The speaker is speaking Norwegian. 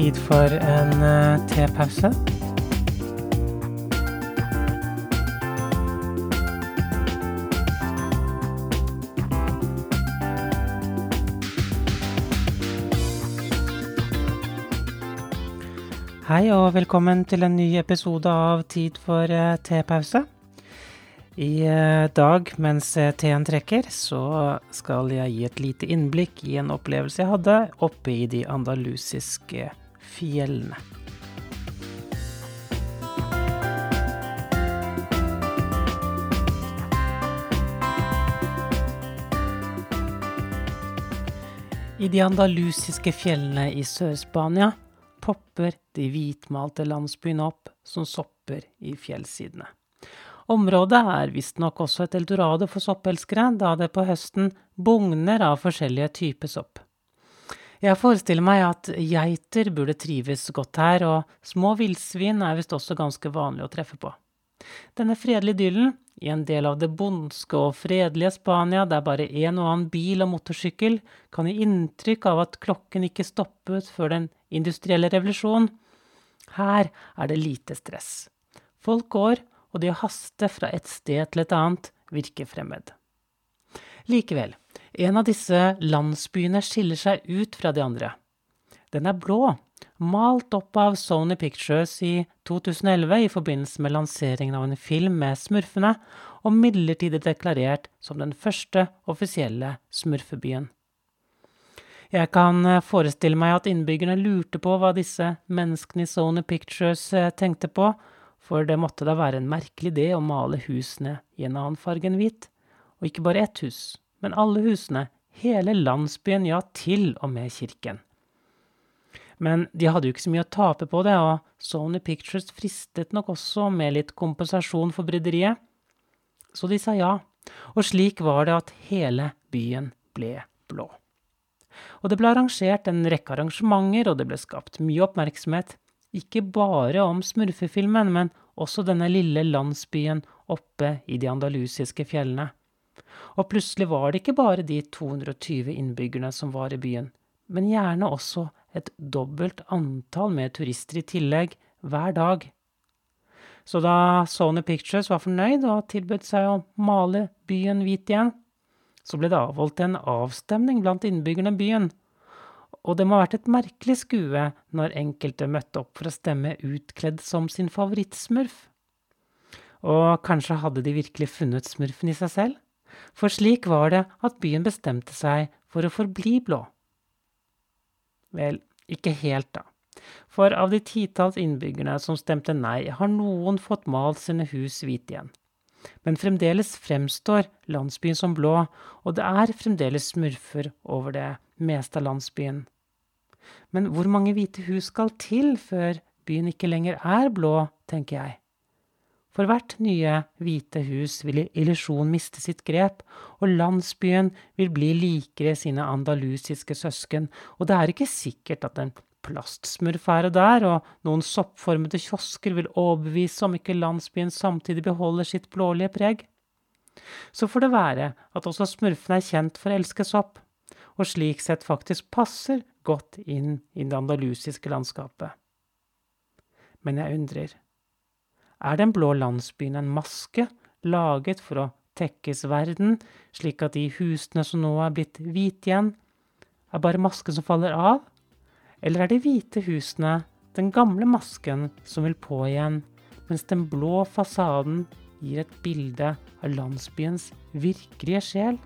tid for en uh, tepause. Hei og velkommen til en ny episode av Tid for uh, tepause. I uh, dag, mens teen trekker, så skal jeg gi et lite innblikk i en opplevelse jeg hadde oppe i de andalusiske fjellene. I de andalusiske fjellene i Sør-Spania popper de hvitmalte landsbyene opp som sopper i fjellsidene. Området er visstnok også et eldorado for soppelskere, da det på høsten bugner av forskjellige typer sopp. Jeg forestiller meg at geiter burde trives godt her, og små villsvin er visst også ganske vanlig å treffe på. Denne fredelige idyllen, i en del av det bondske og fredelige Spania der bare en og annen bil og motorsykkel kan gi inntrykk av at klokken ikke stoppet før den industrielle revolusjonen, her er det lite stress. Folk går, og det å haste fra et sted til et annet virker fremmed. Likevel, en av disse landsbyene skiller seg ut fra de andre. Den er blå, malt opp av Sony Pictures i 2011 i forbindelse med lanseringen av en film med smurfene, og midlertidig deklarert som den første offisielle smurfebyen. Jeg kan eh, forestille meg at innbyggerne lurte på hva disse menneskene i Sony Pictures eh, tenkte på, for det måtte da være en merkelig idé å male husene i en annen farge enn hvit. Og ikke bare ett hus, men alle husene, hele landsbyen, ja, til og med kirken. Men de hadde jo ikke så mye å tape på det, og Sony Pictures fristet nok også med litt kompensasjon for bryderiet. Så de sa ja, og slik var det at hele byen ble blå. Og det ble arrangert en rekke arrangementer, og det ble skapt mye oppmerksomhet, ikke bare om smurfefilmen, men også denne lille landsbyen oppe i de andalusiske fjellene. Og plutselig var det ikke bare de 220 innbyggerne som var i byen, men gjerne også et dobbelt antall med turister i tillegg hver dag. Så da Sony Pictures var fornøyd og tilbød seg å male byen hvit igjen, så ble det avholdt en avstemning blant innbyggerne i byen. Og det må ha vært et merkelig skue når enkelte møtte opp for å stemme utkledd som sin favorittsmurf. Og kanskje hadde de virkelig funnet smurfen i seg selv? For slik var det at byen bestemte seg for å forbli blå. Vel, ikke helt, da. For av de titalls innbyggerne som stemte nei, har noen fått malt sine hus hvite igjen. Men fremdeles fremstår landsbyen som blå, og det er fremdeles smurfer over det meste av landsbyen. Men hvor mange hvite hus skal til før byen ikke lenger er blå, tenker jeg. For hvert nye hvite hus vil illusjonen miste sitt grep, og landsbyen vil bli likere sine andalusiske søsken, og det er ikke sikkert at en plastsmurf og der og noen soppformede kiosker vil overbevise om ikke landsbyen samtidig beholder sitt blålige preg. Så får det være at også smurfene er kjent for å elske sopp, og slik sett faktisk passer godt inn i det andalusiske landskapet. Men jeg undrer er den blå landsbyen en maske laget for å tekkes verden, slik at de husene som nå er blitt hvite igjen, er bare masken som faller av? Eller er de hvite husene den gamle masken som vil på igjen, mens den blå fasaden gir et bilde av landsbyens virkelige sjel?